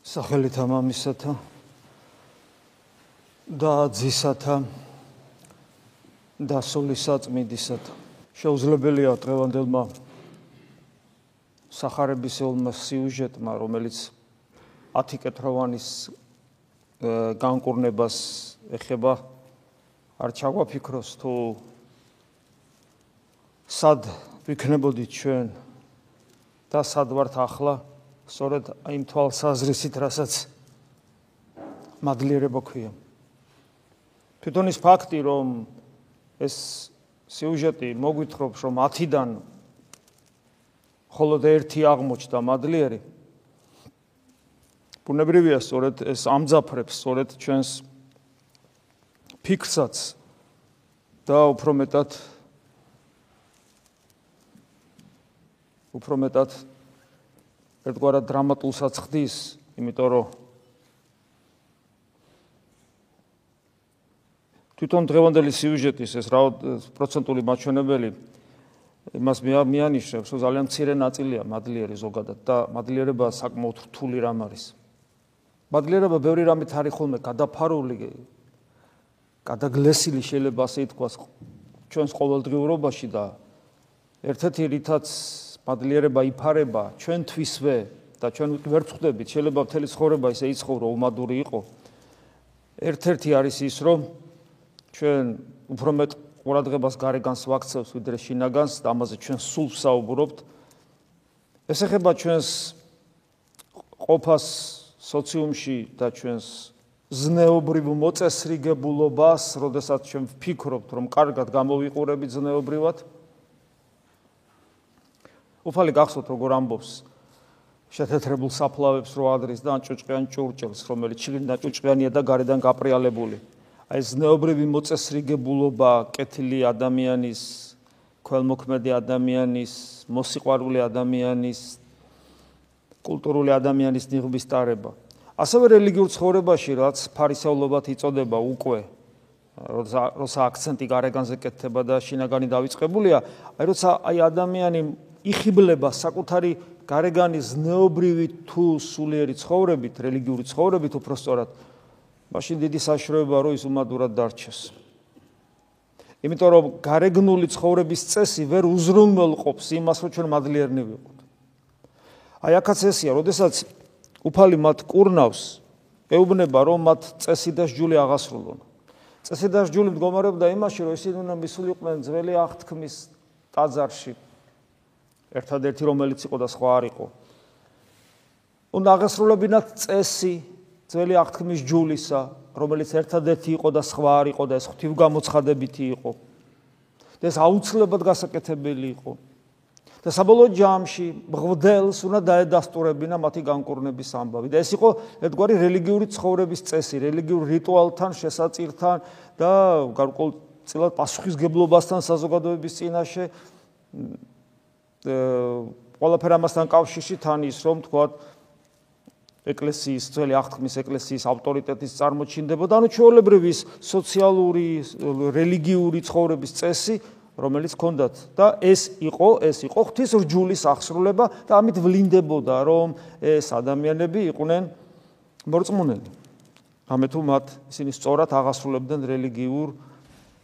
სახელითა მამისათა და ძისათა და სულისაწმიდისათა შეუძლებელია დღევანდელმა сахарებისეულმა სიუჟეტმა რომელიც 10 კეთროვანის განკურნებას ეხება არ ჩაგვაფიქროს თუ სად ვიქნებოდით ჩვენ და სად ვართ ახლა? სწორედ იმ თვალსაზრისით, რასაც მადლიერება ქვია. თვითონ ის ფაქტი, რომ ეს სიუჟეტი მოგვითხრობს, რომ 10-დან მხოლოდ ერთი აღმოჩნდა მადლიერი. ბუნებრივია სწორედ ეს ამძაფრებს სწორედ ჩვენს ფიქრსაც და უფრო მეტად უფრო მეტად ერთგვარად დრამატულსაც ხდის, იმიტომ რომ თვითონ დღევანდელი სიუჟეტის ეს რა პროცენტული მაჩვენებელი იმას მეანიშნებს, რომ ძალიან მცირე ნაწილია მადლიერი ზოგადად და მადლიერება საკმაოდ რთული რამ არის. მადლიერება ბევრი რამით არის ხოლმე გადაფარული, გადაგლესილი შეიძლება ასე ითქვას ჩვენს ყოველდღიურობაში და ერთ-ერთი რითაც მადლიერება იფარება ჩვენთვისვე და ჩვენ ვერ ვხვდებით შეიძლება მთელი ცხოვრება ისე იცხოვრო უმადური იყო. ერთ-ერთი არის ის რომ ჩვენ უფრო მეტ ყურადღებას გარეგანს ვაქცევს ვიდრე შინაგანს და ამაზე ჩვენ სულ ვსაუბრობთ ეს ეხება ჩვენს ყოფას სოციუმში და ჩვენს ზნეობრივ მოწესრიგებულობას, როდესაც ჩვენ ვფიქრობთ, რომ კარგად გამოვიყურებით ზნეობრივად, უფალი გახსოვთ როგორ ამბობს? შეთეთრებულ საფლავებს რო ადრის და ჭუჭყიან ჭურჭელს რომელიც შიგნიდან ჭუჭყიანია და გარედან გაპრიალებული. აი ეს ნეობრივი მოწესრიგებულობა კეთილი ადამიანის ქველმოქმედი ადამიანის მოსიყვარული ადამიანის კულტურული ადამიანის ნიღბის ტარება. ასევე რელიგიურ ცხოვრებაში რაც ფარისეულობად იწოდება უკვე როცა როცა აქცენტი გარეგანზე კეთდება და შინაგანი დაიწყებულია აი როცა აი ადამიანი იხიბლება საკუთარი გარეგანის ზნეობრივი თუ სულიერი ცხოვრებით, რელიგიური ცხოვრებით უფრო სწორად, მაშინ დიდი საშროებაა, რომ ის უმადურად დარჩეს. იმიტომ რომ გარეგნული ცხოვრების წესი ვერ უზრუნველყოფს იმას, რომ ჩვენ მადლიერნი ვიყოთ. აი აქაც ესია, როდესაც უფალი მათ კურნავს, ეუბნება რომ მათ წესი და სჯული აღასრულონ. წესი და სჯული მდგომარეობდა იმაში, რომ ისინი უნდა მისულიყვნენ ძველი აღთქმის ტაძარში, ერთადერთი რომელიც იყო და სხვა არ იყო. უნდა აღესრულებინათ წესი ძველი აღთქმის ჯულისა, რომელიც ერთადერთი იყო და სხვა არ იყო და ეს ღვთივგამოცხადებითი იყო. და ეს აუცილებლად გასაკეთებელი იყო. და საბოლოო ჯამში მღვდელს უნდა დაედასტურებინა მათი განკურნების ამბავი. და ეს იყო ერთგვარი რელიგიური ცხოვრების წესი, რელიგიურ რიტუალთან, შესაწირთან და გარკვეულწილად პასუხისგებლობასთან საზოგადოების წინაშე ყველაფერ ამასთან კავშირში თან ის რომ თქვა ეკლესიის ძველი აღთქმის ეკლესიის ავტორიტეტის წარმოჩინდებოდა ანუ ჩვეულებრივი სოციალური რელიგიური ცხოვრების წესი რომელიც ჰქონდათ. და ეს იყო ეს იყო ღვთის რჯულის აღსრულება და ამით ვლინდებოდა რომ ეს ადამიანები იყვნენ მორწმუნეები ამე თუ მათ ისინი სწორად აღასრულებდნენ რელიგიურ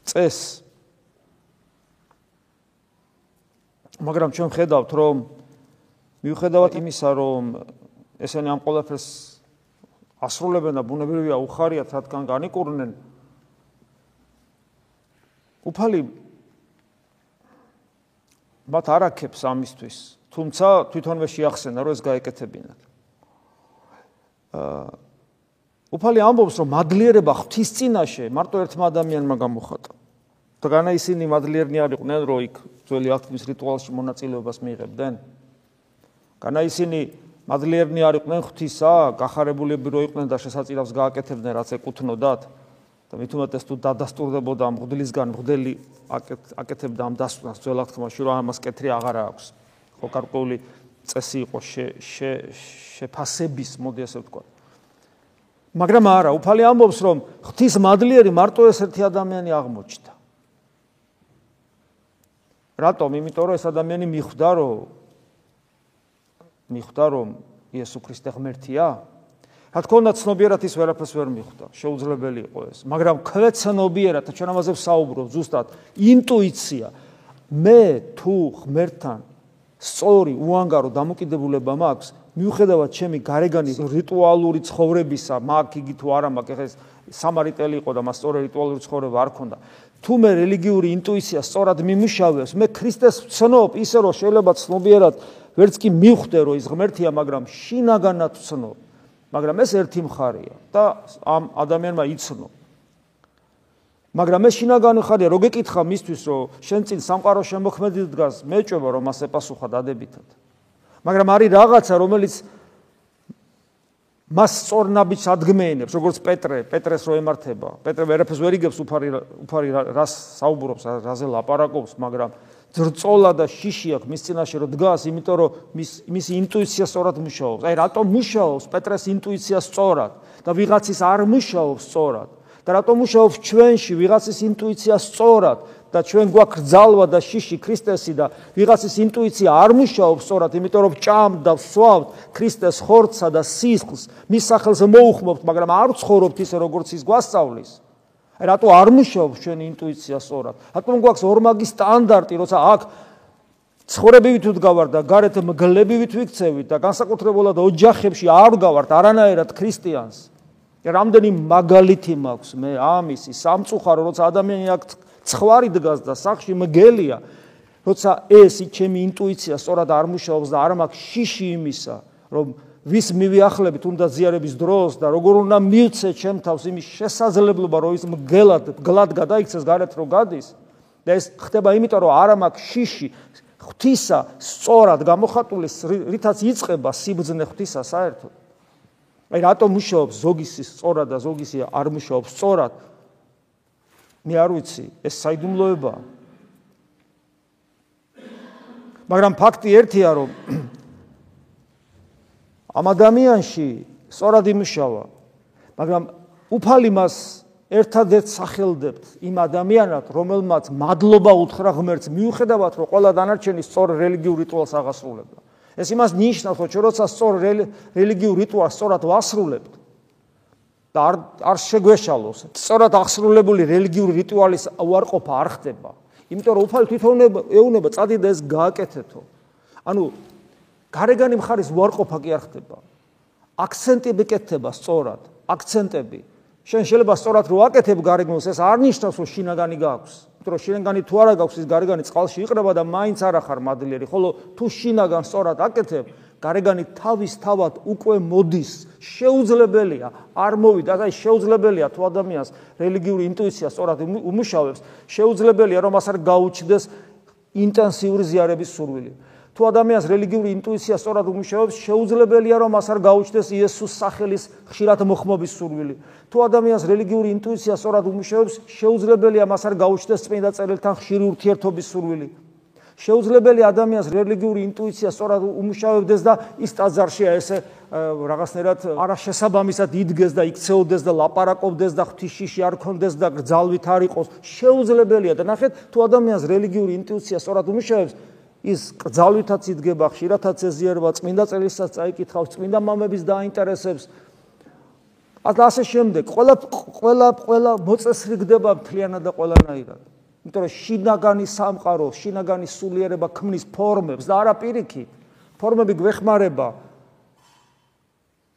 წესს მაგრამ ჩვენ ხედავთ რომ მიუხედავად იმისა რომ ესენი ამ ყველაფერს ასრულებენ და ბუნებრივია უხარიათ რადგან განიკურნენ უფალი მათ არაქებს ამისთვის თუმცა თვითონვე შეახსენა რომ ეს გაეკეთებინათ. აა უფალი ამბობს რომ მადლიერება ღვთის წინაშე მარტო ერთმა ადამიანმა გამოხატა და განა ისინი მადლიერნი არიყვნენ რომ იქ ძველი აღთქმის რიტუალში მონაწილეობას მიიღებდნენ განა ისინი მადლიერნი არიყვნენ ღვთისა გახარებულები რო იყვნენ და შესაწირავს გააკეთებდნენ რაც ეკუთვნოდათ. და მით უმეტეს თუ დადასტურდებოდა მღვდლისგან მღვდელი აკეთებდა ამ დასწრას ძველ აღთქმაში რომ ამას კეთრი აღარა აქვს. ხო გარკვეული წესი იყო შეფასების მოდი ასე ვთქვა. მაგრამ არა უფალი ამბობს რომ ღვთის მადლიერი მარტო ეს ერთი ადამიანი აღმოჩნდა რატომ? იმიტომ რომ ეს ადამიანი მიხვდა რომ მიხვდა რომ იესო ქრისტე ღმერთია. რა თქმა უნდა ცნობიერად ის ვერაფერს ვერ მიხვდა. შეუძლებელი იყო ეს. მაგრამ ქვეცნობიერად ჩვენ ამაზე ვსაუბრობ ზუსტად ინტუიცია. მე თუ ღმერთთან სწორი უანგარო დამოკიდებულება მაქვს მიუხედავად ჩემი გარეგანის რიტუალური ცხოვრებისა მაგ იგი თუ არა მაგ ეს სამარიტელი იყო და მას სწორი რიტუალური ცხოვრება არ ქონდა თუ მე რელიგიური ინტუიცია სწორად მიმუშავებს, მე ქრისტეს ვცნობ, ისე რომ შეიძლება ცნობიერად ვერც კი მივხვდე, რომ ის ღმერთია, მაგრამ შინაგანად ვცნობ. მაგრამ ეს ერთი მხარეა და ამ ადამიანმა იცნო. მაგრამ ეს შინაგანი ხარია, როგე კითხა მისთვის, რომ შენ წინ სამყარო შემოქმედი დგას, მეჭובה რომ ასე პასუხა დადებითად. მაგრამ არის რაღაცა, რომელიც მას სწორნაბიჯს ადგმეინებს, როგორც პეტრე, პეტრეს რო ემართება. პეტრე ვერაფერს ვერ იგებს უფარი უფარი რას საუბრობს, რაზე ლაპარაკობს, მაგრამ ძრწოლა და შიში აქვს მის წინაშე რომ დგას, იმიტომ რომ მის მისი ინტუიცია სწორად მუშაობს. აი რატომ მუშაობს პეტრეს ინტუიცია სწორად და ვიღაცის არ მუშაობს სწორად? და რატომ მუშაობს ჩვენში ვიღაცის ინტუიცია სწორად და ჩვენ გვაქვს ძალვა და შიში ქრისტესი და ვიღაცის ინტუიცია არ მუშაობს სწორად, იმიტომ რომ ჭამთ და ვსვავთ ქრისტეს ხორცსა და სისხლს, მის სახელზე მოუხმობთ, მაგრამ არ ცხოვრობთ ისე როგორც ის გვასწავლის. აი რატო არ მუშაობს ჩვენი ინტუიცია სწორად? რატომ გვაქვს ორმაგი სტანდარტი, როცა აქ ცხოვრებივით ვდგავართ და გარეთ მგლებივით ვიქცევით და განსაკუთრებულად ოჯახებში არ ვგავართ არანაირად ქრისტიანს. რამდენი მაგალითი მაქვს? მე ამისი სამწუხარო როცა ადამიანი აქ ცხვარი დგას და სახში მგელია როცა ეს ჩემი ინტუიცია სწორად არ მუშაობს და არ მაქვს შიში იმისა რომ ვის მივიახლებით უნდა ზიარების დროს და როგორ უნდა მივცე ჩემ თავს იმის შესაძლებლობა რომ ის მგელად გლად გადაიქცეს გარეთ რო გადის და ეს ხდება იმიტომ რომ არა მაქვს შიში. ღვთისა სწორად გამოხატული რითაც იწება სიბძნე ღვთისა საერთოდ აი რატომ მუშაობს ზოგისი სწორად და ზოგისი არ მუშაობს? სწორად. მე არ ვიცი ეს საიდუმლოებაა. მაგრამ ფაქტი ერთია რომ ამ ადამიანში სწორად იმუშავა. მაგრამ უფალი მას ერთადერთ სახელდებთ იმ ადამიანად რომელმაც მადლობა უთხრა ღმერთს. მიუხედავად რომ ყველა დანარჩენი სწორ რელიგიურ რიტუალს აღასრულებდა ეს იმას ნიშნავს რომ როცა სწორ რელიგიურ რიტუალს სწორად ვასრულებთ და არ არ შეგვეშალოს სწორად აღსრულებული რელიგიური რიტუალის უარყოფა არ ხდება იმიტომ რომ უფალი თვითონ ეუნება წადიდა ეს გააკეთეთო ანუ გარეგანი მხარის უარყოფა კი არ ხდება. აქცენტები კეთდება სწორად, აქცენტები. შენ შეიძლება სწორად რო აკეთებ გარეგნოს, ეს არ ნიშნავს რომ შინაგანი გაქვს. იმიტომ რომ შინაგანი თუ არა გაქვს, ის გარეგანი წყალში იყრება და მაინც არ ახარ მადლიერი, ხოლო თუ შინაგან სწორად აკეთებ, გარეგანი თავის თავად უკვე მოდის. შეუძლებელია არ მოვიდა, აი შეუძლებელია თუ ადამიანს რელიგიური ინტუიცია სწორად უმუშავებს, შეუძლებელია რომ მას არ გაუჩნდეს ინტენსიური ზიარების სურვილი. თუ ადამიანს რელიგიური ინტუიცია სწორად უმუშავებს, შეუძლებელია რომ მას არ გაუჩნდეს იესოს სახელის ხშირად მოხმობის სურვილი. თუ ადამიანს რელიგიური ინტუიცია სწორად უმუშავებს, შეუძლებელია მას არ გაუჩნდეს წმინდა წერილთან ხშირი ურთიერთობის სურვილი. შეუძლებელია ადამიანს რელიგიური ინტუიცია სწორად უმუშავებდეს და ის ტაძარშია ესე რაღაცნაირად არაშესაბამისად იდგეს და იქცეოდეს და ლაპარაკობდეს და ღვთისში არ კონდეს და ძალვით არ იყოს. შეუძლებელია და ნახეთ, თუ ადამიანს რელიგიური ინტუიცია სწორად უმუშავებს, ის კძალვითაც იდგება, ხშირათაც ეზიარება, წმინდა წერისაც წაიკითხავს, წმინდა მამების დაინტერესებს. ასე შემდეგ, ყველა ყველა ყველა მოწესრიგდება მთლიანად და ყველანაირად. იმიტომ რომ შინაგანი სამყარო, შინაგანი სულიერება ქმნის ფორმებს და არა პირიქით. ფორმები გვეხმარება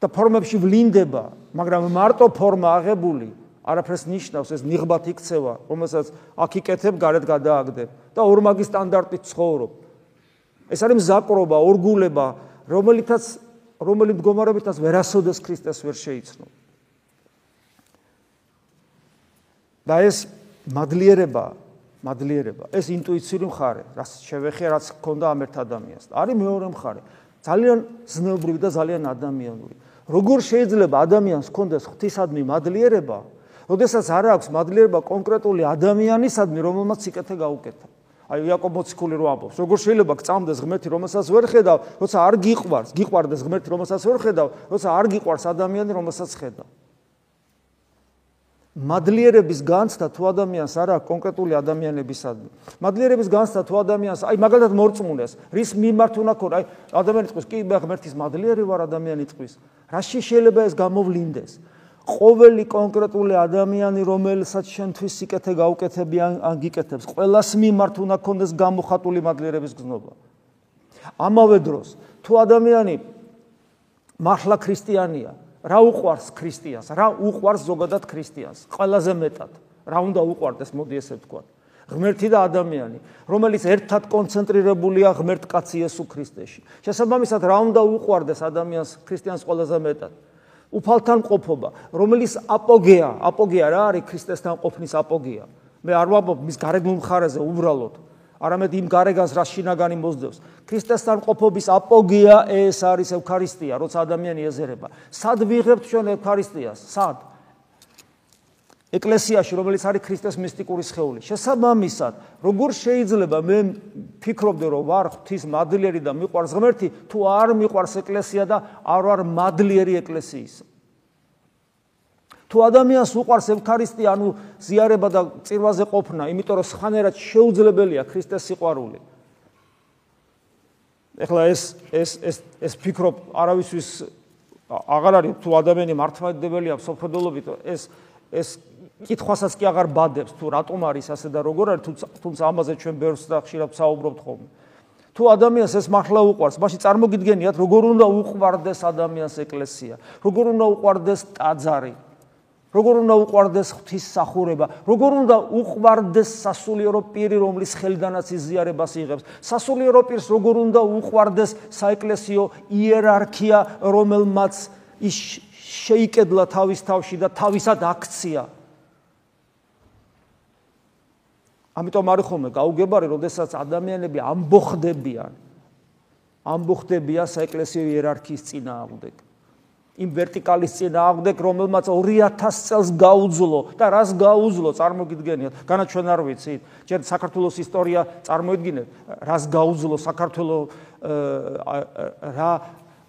და ფორმებში ვლინდება, მაგრამ მარტო ფორმა აღებული არაფერს ნიშნავს ეს ნიღბათ იქცევა, რომელსაც აქ იკეთებ, გარეთ გადააგდებ და ორმაგი სტანდარტით ცხოვრობ. ეს არის მზაკრობა, ორგულება, რომელიცაც რომელი მდგომარეობითაც ვერასოდეს ქრისტეს ვერ შეიცნო. და ეს მადლიერება, მადლიერება, ეს ინტუიციური მხარე, რაც შევეხე, რაც ქონდა ამ ერთ ადამიანს. არის მეორე მხარე, ძალიან ზნეობრივი და ძალიან ადამიანური. როგორ შეიძლება ადამიანს ქონდეს ღვთისადმი მადლიერება, როდესაც არ აქვს მადლიერება კონკრეტული ადამიანისადმი, რომელმაც სიკეთე გაუკეთა. აი იაკობ მოციქული რო ამბობს როგორ შეიძლება გწამდეს ღმერთი რომელსაც ვერ ხედავ როცა არ გიყვარს გიყვარდეს ღმერთი რომელსაც ვერ ხედავ როცა არ გიყვარს ადამიანი რომელსაც ხედავ მადლიერების განცდა თუ ადამიანს არ აქვს კონკრეტული ადამიანებისადმი. მადლიერების განცდა თუ ადამიანს, აი მაგალითად მორწმუნეს, რის მიმართ უნდა ქო, აი ადამიანი წყვის, კი მე ღმერთის მადლიერი ვარ ადამიანი წყვის. რაში შეიძლება ეს გამოვლინდეს? ყოველი კონკრეტული ადამიანი, რომელსაც შენთვის სიკეთე გაუკეთები ან გიკეთებს, ყოველას მიმართ უნდა ქონდეს გამოხატული მადლიერების გზნობა. ამავე დროს, თუ ადამიანი მართლა ქრისტიანია, რა უყვარს ქრისტიანს? რა უყვარს ზოგადად ქრისტიანს? ყველაზე მეტად. რა უნდა უყვარდეს, მოდი ესე ვთქვა. ღმერთი და ადამიანი, რომელიც ერთად კონცენტრირებულია ღმერთკაცი იესო ქრისტეში. შესაბამისად, რა უნდა უყვარდეს ადამიანს ქრისტიანს ყველაზე მეტად? უფალთან ყოფობა, რომელიც აპოგეა, აპოგეა რა არის ქრისტესთან ყოფნის აპოგეა? მე არ ვამბობ მის გარეგნულ მხარეზე უბრალოდ, არამედ იმ გარეგანს რა შინაგანი მოსდევს. ქრისტესთან ყოფობის აპოგეა ეს არის ევქარისტია, როცა ადამიანი ეზერება. სად ვიღებთ ჩვენ ევქარისტიას? სად? ეკლესიაში, რომელიც არის ქრისტეს მისტიკური სხეული. შესაბამისად, როგორ შეიძლება მე ფიქრობდე, რომ ვარ ღვთის მადლიერი და მიყვარს ღმერთი, თუ არ მიყვარს ეკლესია და არ ვარ მადლიერი ეკლესიისა? თუ ადამიანს უყვარს ევქარისტია, ანუ ზიარება და წირვაზე ყოფნა, იმიტომ რომ სხვანაირად შეუძლებელია ქრისტეს სიყვარული. ეხლა ეს ეს ეს ეს ფიქრობ არავისთვის აღარ არის თუ ადამიანი მართლმადიდებელია სოფროდოლობით ეს ეს კითხვასაც კი აღარ ბადებს თუ რატომ არის ასე და როგორ არის თუმცა ამაზე ჩვენ ბევრს და ხშირად საუბრობთ ხოლმე. თუ ადამიანს ეს მართლა უყვარს, მაშინ წარმოგიდგენიათ როგორ უნდა უყვარდეს ადამიანს ეკლესია, როგორ უნდა უყვარდეს ტაძარი, როგორ უნდა უყვარდეს ღვთისმსახურება, როგორ უნდა უყვარდეს სასულიერო პირი, რომლის ხელიდანაც იზიარებას იღებს. სასულიერო პირს როგორ უნდა უყვარდეს საეკლესიო იერარქია, რომელმაც ის შეიკედლა თავის თავში და თავისად აქცია. ამიტომ არის ხოლმე გაუგებარი, როდესაც ადამიანები ამბოხდებიან ამბოხდებიან საეკლესიო იერარქიის წინააღმდეგ. იმ ვერტიკალის წინააღმდეგ, რომელმაც 2000 წელს გაუძლო და რას გაუძლო, წარმოგიდგენიათ, განაჩვენ არ ვიცით. ჯერ საქართველოს ისტორია წარმოიდგინეთ, რას გაუძლო საქართველოს რა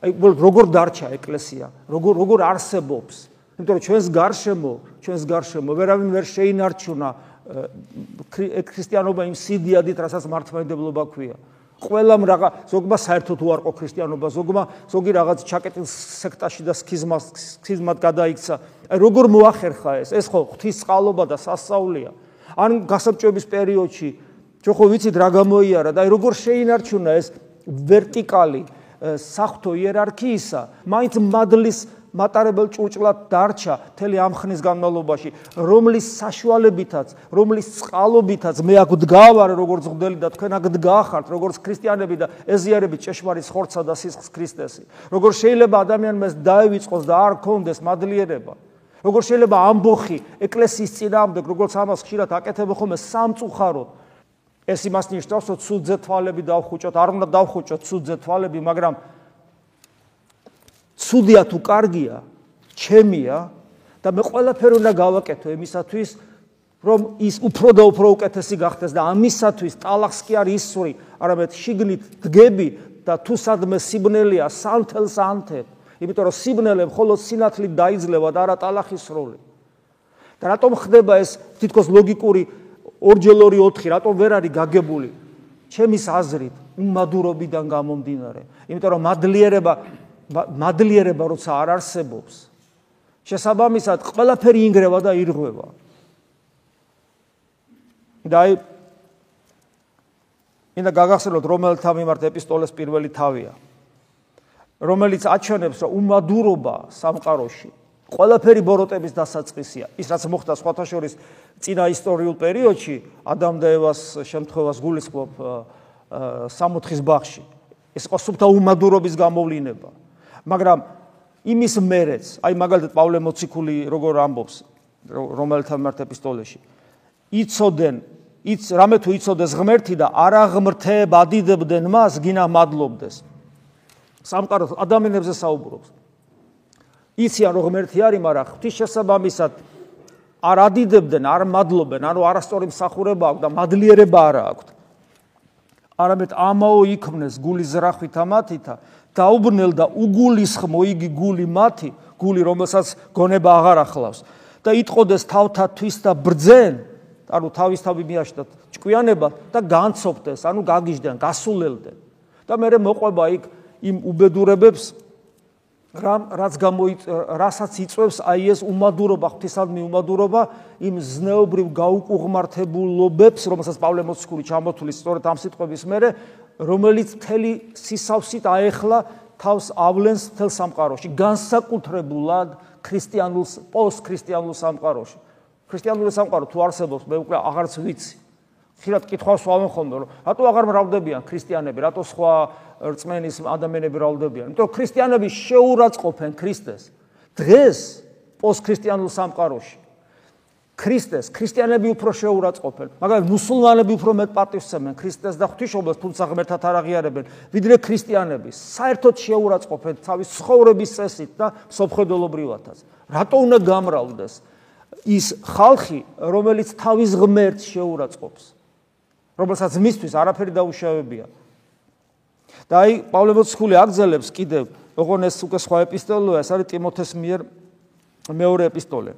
აი როგორ დარჩა ეკლესია, როგორ როგორ არსებობს. იმიტომ რომ ჩვენს გარშემო, ჩვენს გარშემო ვერავინ ვერ შეინარჩუნა ქრისტიანობა იმ სიდიადით, რასაც მართლმადიდებლობა ქვია. ყველამ რაღა ზოგმა საერთოდ უარყო ქრისტიანობა, ზოგმა ზოგი რაღაც ჩაკეტილ სექტაში და სქიზმას სქიზმად გადაიქცა. აი როგორ მოახერხა ეს? ეს ხო ღვთის წყალობა და სასწაულია. ან გასაბჭოების პერიოდში ჩვენ ხო ვიცით რა გამოიარა და აი როგორ შეინარჩუნა ეს ვერტიკალი საფრთხო იერარქიისა, მაინც მადლის მატარებელ ჭურჭლად დარჩა მთელი ამ ხნის განმავლობაში, რომლის საშუალებითაც, რომლის წყალობითაც მე აქ დგავარ როგორც ღმრთელი და თქვენ აქ დგახართ როგორც ქრისტიანები და ეზიარები ჭეშმარიტ ხორცსა და სისხლს ქრისტესი. როგორ შეიძლება ადამიანმა ეს დაევიწყოს და არ კონდეს მადლიერება? როგორ შეიძლება ამბოხი ეკლესიის წინააღმდეგ, როგორც ამას ხშირად აკეთებ ხოლმე სამწუხაროდ ეს იმას ნიშნავს, რომ ცუდზე თვალები დავხუჭოთ, არ უნდა დავხუჭოთ ცუდზე თვალები, მაგრამ ცუდია თუ კარგია, ჩემია და მე ყველაფერი უნდა გავაკეთო იმისათვის, რომ ის უფრო და უფრო უკეთესი გახდეს და ამისათვის ტალახს კი არ ისური, არამედ შიგნით დგები და თუ სადმე სიბნელია, სანთელს ანთებ. იმიტომ რომ სიბნელე მხოლოდ სინათლით დაიძლევა და არა ტალახის როლი. და რატომ ხდება ეს თითქოს ლოგიკური ორჯერ 2 4, რატომ ვერ არის გაგებული? ჩემის აზრით, უმადურობიდან გამომდინარე. იმიტომ რომ მადლიერება მადლიერება როცა არ არსებობს შესაბამისად ყველაფერი ინგრევა და ირღვევა. და აი ინდა გაგახსენოთ რომელთა მიმართ ეპისტოლეს პირველი თავია. რომელიც აჩვენებს რომ უმადურობა სამყაროში ყველაფერი ბოროტების დასაწყისია. ის რაც მოხდა სხვათა შორის წინა ისტორიულ პერიოდში ადამ და ევას შემთხვევას გულისხმობ სამოთხის ბაღში. ეს იყო სუფთა უმადურობის გამოვლინება მაგრამ იმის მერეც, აი მაგალითად პავლე მოციქული როგორ ამბობს, რომელთა მიმართ ეპისტოლეში. იცოდენ, იც რამე თუ იცოდეს ღმერთი და არ აღმრთებ ადიდებდნენ მას, გინა მადლობდეს. სამყარო ადამიანებზე საუბრობს. იციან რომ ღმერთი არის, მაგრამ ღვთის შესაბამისად არ ადიდებდნენ, არ მადლობენ, ანუ არასწორი მსახურება აქვს და მადლიერება არ აქვს. არამედ ამაო იქმნეს გულის ზრახვით ამათითა დაუბნელ და უგულისხმო იგი გული მათი, გული რომელსაც გონება აღარ ახლავს და იტყოდეს თავთათვის და ბრძენ, ანუ თავის თავი მიაშთათ ჭკვიანება და განცოფდეს, ანუ გაგიჟდნენ, გასულელდნენ. და მე მოყვება იქ იმ უბედურებებს რამ რაც გამოიწ რასაც იწევს აი ეს უმადურობა ღვთისადმი უმადურობა იმ ზნეობრივ გაუკუღმართებულობებს რომელსაც პავლე მოციქული ჩამოთulis სწორედ ამ სიტყვების მერე რომელიც თელი სისავსით აეხლა თავს ავლენს თელ სამყაროში. განსაკუთრებულად ქრისტიანულ პოსტქრისტიანულ სამყაროში. ქრისტიანული სამყარო თუ არსებობს მე უკვე აღარც ვიცი. ხშირად კითხვას ვამენ ხოლმე რომ რატო აღარ მრავლდებიან ქრისტიანები? რატო სხვა რწმენის ადამიანები მრავლდებიან? იმიტომ რომ ქრისტიანები შეურაცხყოფენ ქრისტეს. დღეს პოსტქრისტიანულ სამყაროში ქრისტეს ქრისტიანები უფრო შეურაცხყოფენ მაგრამ მუსულმანები უფრო მეტ პატივსცემენ ქრისტეს და ღვთისმშობლებს თუმცა ღმერთად არ აღიარებენ ვიდრე ქრისტიანები საერთოდ შეურაცხყოფენ თავის ცხოვრების წესით და სოფხედელობრივათაც რატო უნდა გამრავლდეს ის ხალხი რომელიც თავის ღმერთს შეურაცხყოფს? რომელსაც მისთვის არაფერი დაუშავებია. და აი პავლე მოციქული აგზელებს კიდევ ოღონ ეს უკვე სხვა ეპისტოლეა ეს არის ტიმოთეს მიერ მეორე ეპისტოლე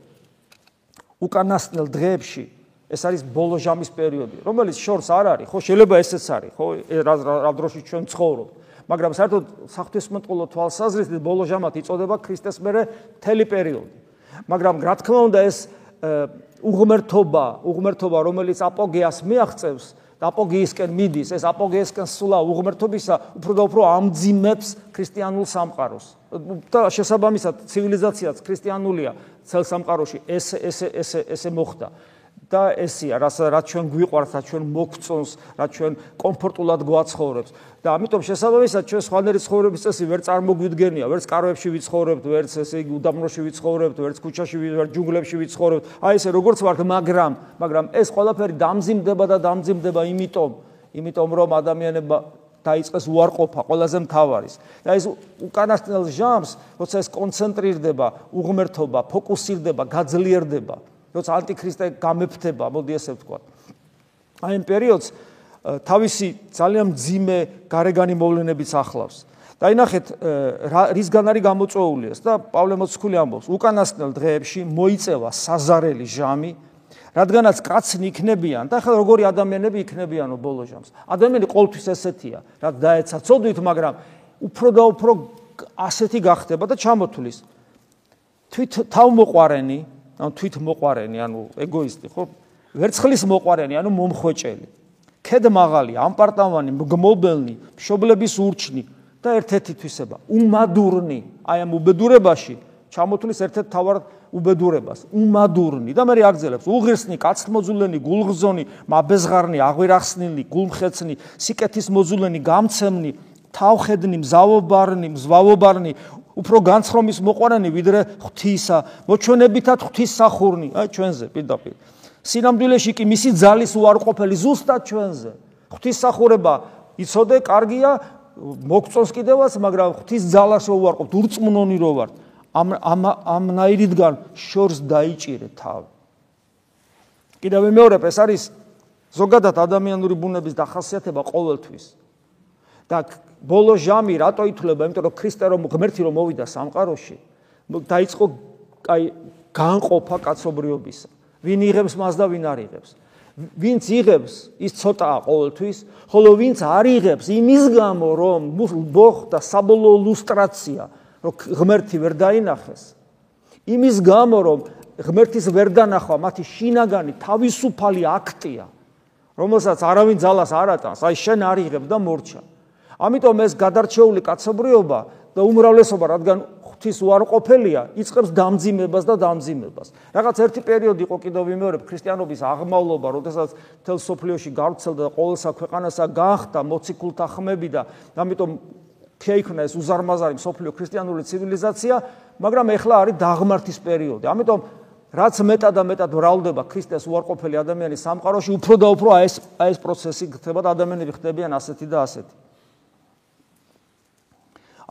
უკანასკნელ დღეებში ეს არის ბოლო ჟამის პერიოდი, რომელიც შორს არ არის, ხო შეიძლება ესეც არის, ხო რა რა დროში ჩვენ ცხოვრობ. მაგრამ საერთოდ საფრთხესმეტყველო თვალსაზრისით ბოლო ჟამად იწოდება ქრისტეს მერე თელი პერიოდი. მაგრამ რა თქმა უნდა ეს უღმერთობა, უღმერთობა, რომელიც აპოგეას მიაღწევს, აპოგეისკენ მიდის, ეს აპოგეისკენ სულა უღმერთობისა უფრო და უფრო ამძიმებს ქრისტიანულ სამყაროს. და შესაბამისად ცივილიზაციაც ქრისტიანულია ცელ სამყაროში ეს ეს ეს ესე მოხდა და ესია რაც რაც ჩვენ გვიყვარს, რაც ჩვენ მოგწონს, რაც ჩვენ კომფორტულად გვაცხოვრებს და ამიტომ შესაბამისად ჩვენ სხვანაირი ცხოვრების წესი ვერ წარმოგვიდგენია, ვერც კარვებში ვიცხოვრებთ, ვერც ესე იგი უდაბნოში ვიცხოვრებთ, ვერც ქუჩაში ვერც ჯუნგლებში ვიცხოვრებთ. აი ესე როგორც ვართ, მაგრამ მაგრამ ეს ყველაფერი დამძიმდება და დამძიმდება იმიტომ, იმიტომ რომ ადამიანებმა დაიწყეს უარყოფა ყველაზე მთავარის და ეს უკანასკნელ ჟამს როცა ეს კონცენტრირდება უღმერთობა ფოკუსირდება გაძლიერდება როცა ანტიქრისტე გამეფთება მოდი ესე ვთქვა. აი ამ პერიოდს თავისი ძალიან ძიმე გარეგანი მოვლენებიც ახლავს. და ინახეთ რისგან არის გამოწვეული ეს და პავლე მოციქული ამბობს. უკანასკნელ დღეებში მოიწევა საზარელი ჟამი რადგანაც კაცნი იქნებიან და ახლა როგორი ადამიანები იქნებიანო ბოლო ჟამს? ადამიანი ყოველთვის ესეთია რაც დაეცაცოდვით მაგრამ უფრო და უფრო ასეთი გახდება და ჩამოთulis. თვით თავმოყარენი ანუ თვით მოყარენი ანუ ეგოისტი ხო? ვერცხლის მოყარენი ანუ მომხვეჭელი. ქედ მაღალი ამპარტავანი მგმობელნი მშობლების ურჩნი და ერთ-ერთი თვისება უმადურნი. აი ამ უბედურებაში ჩამოთulis ერთ-ერთ თავარ უბედურებას. უმადურნი. და მე აგზელებს უღირსნი კაცმოძულენი გულღზონი მაბეზღარნი აღვირახსნილი გულმხეცნი სიკეთის მოძულენი გამცემნი თავხედნი მზავობარნი მზვავობარნი უფრო განცხრომის მოყვანანი ვიდრე ღვთისა მოჩვენებითად ღვთის სახურნი აი ჩვენზე პირდაპირ სინამდვილეში კი მისი ძალის უარყოფელი ზუსტად ჩვენზე ღვთის სახურება იცოდე კარგია მოგწონს კიდევაც მაგრამ ღვთის ძალას რო უარყოფთ ურწმუნონი რო ვართ ამ ამ ამნაირიდან შორს დაიჭირე თავი. კიდევ მეორებ ეს არის ზოგადად ადამიანური ბუნების დახასიათება ყოველთვის. და ბოლო ჟამი რატო ითვლება? იმიტომ რომ ქრისტე რომ ღმერთი რომ მოვიდა სამყაროში, დაიწყო აი განყოფა კაცობრიობისა. ვინ იღებს მას და ვინ არ იღებს? ვინც იღებს, ის ცოტაა ყოველთვის, ხოლო ვინც არ იღებს, იმის გამო რომ მოხდა საბოლოო ლუსტრაცია, რომ ღმერთი ვერ დაინახეს იმის გამო რომ ღმერთის ვერ დანახვა მათი შინაგანი თავისუფალი აქტია რომელსაც არავინ ძალას არ ატანს აი შენ არიღებ და მორჩა ამიტომ ეს გადარჩეული კაცობრიობა და უმრავლესობა რადგან ღვთის უარყოფელია იწყებს დამძიმებას და დამძიმებას რაღაც ერთი პერიოდი იყო კიდევ ვიმეორებ ქრისტიანობის აღმავლობა როდესაც თელ სოფლიოში გავრცელდა და ყოველსა ქვეყანასა გახდა მოციქულთა ხმები და ამიტომ შეიქმნა ეს უზარმაზარი სოფლიო ქრისტიანული ცივილიზაცია, მაგრამ ეხლა არის დაღმართის პერიოდი. ამიტომ რაც მეტად და მეტად ვრალდება ქრისტეს უარყოფელი ადამიანის სამყაროში, უფრო და უფრო აი ეს აი ეს პროცესი ხდება და ადამიანები ხდებიან ასეთი და ასეთი.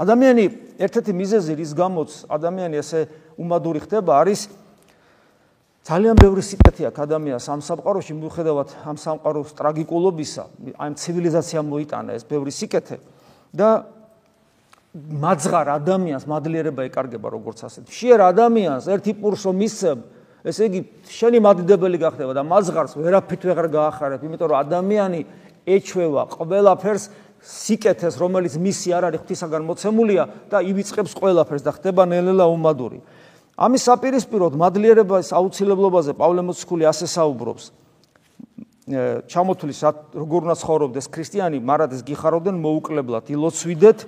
ადამიანი ერთ-ერთი მიზეზი რის გამოც ადამიანი ესე უმადური ხდება არის ძალიან ბევრი სიკეთე აქვს ადამიანს ამ სამყაროში მიუხედავად ამ სამყაროს ტრაგიკულობისა, ამ ცივილიზაციამ მოიტანა ეს ბევრი სიკეთე და მაძღარ ადამიანს მადლიერება ეკარგება როგორც ასეთ. შეერ ადამიანს ერთი პურსო მისცემ ესე იგი, შენი მადიდებელი გახდება და მაზღარს ვერაფრით ვეღარ გაახარებ, იმიტომ რომ ადამიანი ეჩვევა ყველაფერს სიკეთეს, რომელიც მისი არ არის ღვთისაგან მოცემულია და ივიწყებს ყველაფერს და ხდება ნელ-ნელა უმადური. ამის საპირისპიროდ მადლიერების აუცილებლობაზე პავლე მოციქული ასე საუბრობს. ჩამოთulis როგორ უნდა ცხოვრობდეს ქრისტიანი, მარადეს გიხარობდნენ მოუკლებლად, ილოცვიდეთ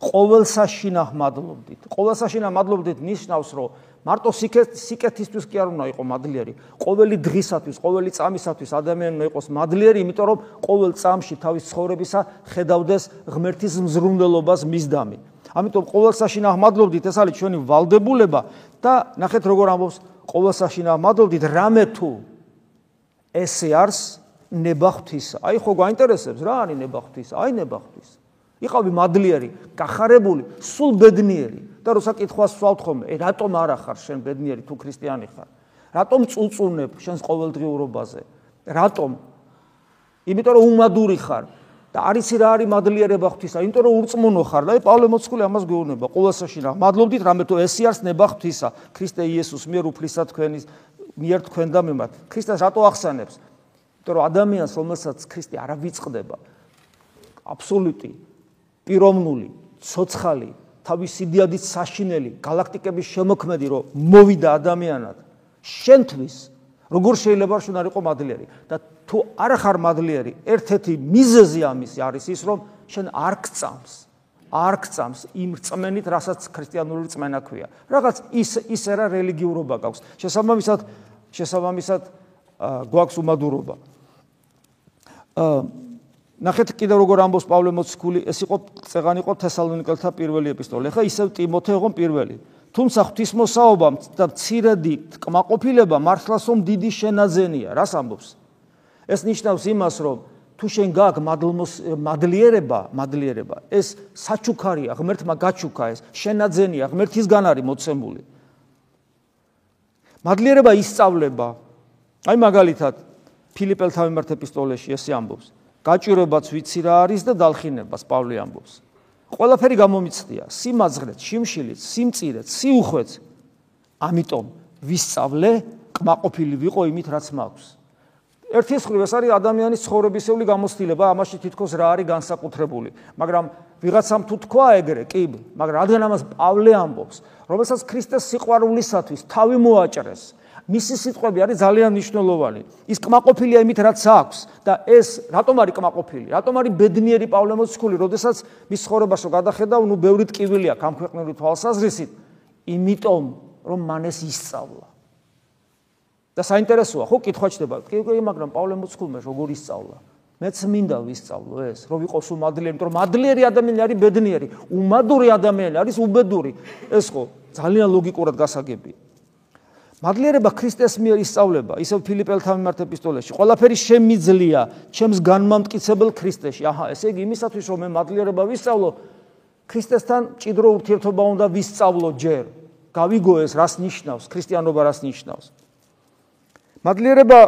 ყოველ საშინახ მადლობდით. ყოველ საშინახ მადლობდით ნიშნავს, რომ მარტო სიკეთისთვის კი არ უნდა იყოს მადლიერი. ყოველი დღისათვის, ყოველი წამისათვის ადამიანი უნდა იყოს მადლიერი, იმიტომ რომ ყოველ წამში თავის ცხოვრებისა ხედავდეს ღმერთის მზრუნველობას მისდამი. ამიტომ ყოველ საშინახ მადლობდით ეს არის ჩვენი ვალდებულება და ნახეთ როგორ ამბობს ყოველ საშინახ მადლობდით რამე თუ ესე არის ნებახთის. აი ხო გაინტერესებს რა არის ნებახთის? აი ნებახთის. იყავი მადლიერი, გახარებული, სულ ბედნიერი. და როცა კითხვას ვსვავთ ხოლმე, ე რატომ არა ხარ შენ ბედნიერი თუ ქრისტიანი ხარ? რატომ წუწუნებ შენს ყოველდღიურობაზე? რატომ? იმიტომ რომ უმადური ხარ და არიცი რა არის მადლიერება ღვთისა, იმიტომ რომ ურწმუნო ხარ და პავლე მოციქული ამას გეუბნება ყოველსაში რა. მადლობდით რამე თუ ესი არის ნება ღვთისა, ქრისტე იესოს მიერ უფლისა თქვენის მიერ თქვენ და მიმართ. ქრისტეს რატო ახსენებს? იმიტომ რომ ადამიანს რომელსაც ქრისტე არა ვიწყდება აბსოლუტი პიროვნული, ცოცხალი თავის იდეადის საშინელი galaktikების შემოქმედი რომ მოვიდა ადამიანად. შენთვის როგორ შეიძლება შენ არ იყო მადლიერი? და თუ არ ხარ მადლიერი ერთ-ერთი მიზეზი ამის არის ის რომ შენ არ გწამს არ გწამს იმ რწმენით რასაც ქრისტიანული რწმენა ქვია. რაღაც ის ისე რა რელიგიურობა გაქვს. შესაბამისად შესაბამისად გვაქვს უმადურობა. აა ნახეთ კიდევ როგორ ამბობს პავლე მოციქული, ეს იყო წეგანი იყო თესალონიკელთა პირველი ეპისტოლე. ხა ისევ ტიმოთე იყო პირველი. თუმცა ღვთისმოსაობა და ცირედი კმაყოფილება მართლასო დიდი შენაძენია. რას ამბობს? ეს ნიშნავს იმას, რომ თუ შენ გაქვს მადლმოს მადლიერება, მადლიერება, ეს საჩუქარია, ღმერთმა გაჩუქა ეს, შენაძენია, ღმერთისგან არის მოცემული. მადლიერება ისწავლება. აი მაგალითად ფილიპელთა მიმართ ეპისტოლეში ესე ამბობს. გაჭირებაც ვიცი რა არის და დალხინებას პავლე ამბობს. ყველაფერი გამომიწდია, სიმაძღრეთ, შიმშილით, სიმწირეთ, სიუხვეთ. ამიტომ ვისწავლე, კმაყოფილი ვიყო იმით, რაც მაქვს. ერთი მხრივ ეს არის ადამიანის ცხოვრებისეული გამოცდილება, ამაში თითქოს რა არის განსაკუთრებული. მაგრამ ვიღაცამ თუ თქვა ეგრე, კი, მაგრამ რადგან ამას პავლე ამბობს, რომელსაც ქრისტეს სიყვარულისათვის თავი მოაჭრეს, მისი სიტყვები არის ძალიან მნიშვნელოვანი. ის კმაყოფილია იმით, რაც აქვს და ეს რატომ არის კმაყოფილი? რატომ არის ბედნიერი პავლე მოციქული, როდესაც მის ცხოვრებაში გადახედავ, ნუ ბევრი ტკივილი აქვს ამ ქვეყნური თვალსაზრისით, იმიტომ რომ მან ეს ისწავლა. და საინტერესოა, ხო, კითხვა ჩდება, კი, მაგრამ პავლე მოციქულმა როგორ ისწავლა? მეც მინდა ვისწავლო ეს, რომ ვიყოს უმადლიერი, რომ მადლიერი ადამიანი არის ბედნიერი, უმადური ადამიანი არის უბედური. ეს ხო ძალიან ლოგიკურად გასაგებია. მადლიერება ქრისტეს მიერ ისწავლება, ისევ ფილიპელთა მიმართ ეპისტოლეში. ყველაფერი შემიძლია ჩემს განმამტკიცებელ ქრისტეში. აჰა, ესე იგი იმისათვის რომ მე მადლიერება ვისწავლო, ქრისტესთან ჭიდრო ურთიერთობა უნდა ვისწავლო ჯერ. გავიგო ეს რას ნიშნავს, ქრისტიანობა რას ნიშნავს. მადლიერება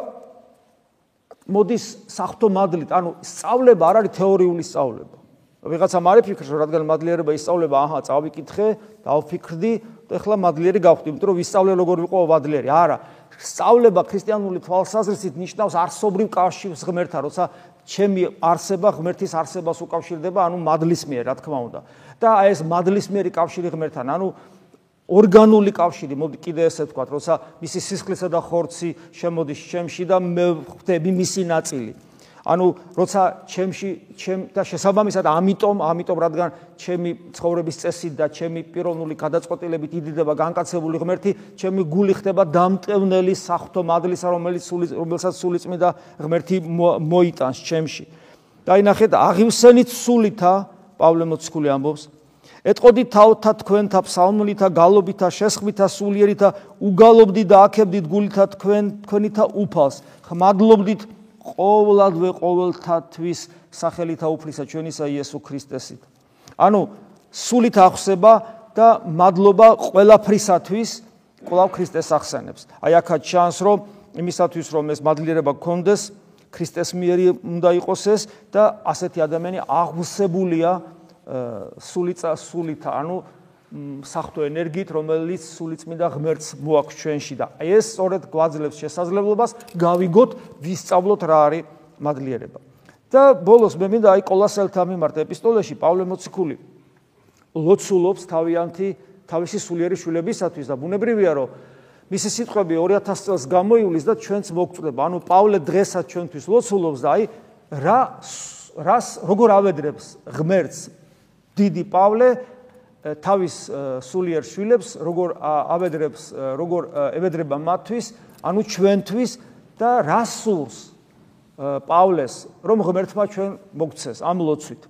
მოდის სახთო მადლით, ანუ სწავლება არ არის თეორიული სწავლება. ვიღაცამ არ იფიქრს, რადგან მადლიერება ისწავლება, აჰა, წავიკითხე, დავფიქრდი, ეხლა მადლიერი გავხდი, იმიტომ რომ ვისწავლე როგორ ვიყო მადლიერი. არა, სწავლება ქრისტიანული თვალსაზრისით ნიშნავს არსობრივ კავშირს ღმერთთან, როცა ჩემი არსება ღმერთის არსებას უკავშირდება, ანუ მადლის მიერ, რა თქმა უნდა. და აი ეს მადლის მიერი კავშირი ღმერთთან, ანუ ორგანული კავშირი, მოდი კიდე ესე ვთქვა, როცა მისი სისხლისა და ხორცი შემოდის ჩემში და მე ხვდები მისი ნაწილი. ანუ როცა ჩემში ჩემ და შესაბამისად ამიტომ ამიტომ რადგან ჩემი ცხოვრების წესი და ჩემი პიროვნული გადაწყვეტილებით იდიდება განკაცებული ღმერთი ჩემი გული ხდება დამტევნელი სახთო მადლისა რომელიც სული რომელსაც სულიწმიდა ღმერთი მოიტანს ჩემში. და აი ნახეთ აღივსენით სულითა პავლე მოციქული ამბობს. ეთყოდი თავთა თქვენთა ფსალმუნითა გალობითა შესხმითა სულიერითა უგალობდი და აქებდით გულითა თქვენ თქვენითა უფალს. ხმადლობდით ყოვლადვე ყოველთათვის სახელითა უფლისა ჩვენისა იესო ქრისტესით. ანუ სულით ახსება და მადლობა ყველაფრისათვის ყოლავ ქრისტეს ახსენებს. აი აქა ჩანს რომ იმისათვის რომ ეს მადლიერება გქონდეს ქრისტეს მიერი უნდა იყოს ეს და ასეთი ადამიანი აღსებულია სულიცა სულითა ანუ სახთო ენერგიით, რომელიც სულიწმინდა ღმერთს მოაქვს ჩვენში და ეს სწორედ გვაძლევს შესაძლებლობას გავიგოთ, ვისწავლოთ რა არის მადლიერება. და ბოლოს მე მინდა აი კოლასელთა მიმართ ეპისტოლეში პავლე მოციქული ლოცულობს თავიანთი თავისი სულიერი შვილებისათვის და ბუნებრივია რომ მისი სიტყვები 2000 წელს გამოივლის და ჩვენც მოგწდება. ანუ პავლე დღესაც ჩვენთვის ლოცულობს და აი რა რას როგორ ავედრებს ღმერთს დიდი პავლე თავის სულიერ შვილებს როგორ ავედრებს როგორ ევედრება მათთვის ანუ ჩვენთვის და რას სურს პავლეს რომ ღმერთმა ჩვენ მოგცეს ამ ლოცვით.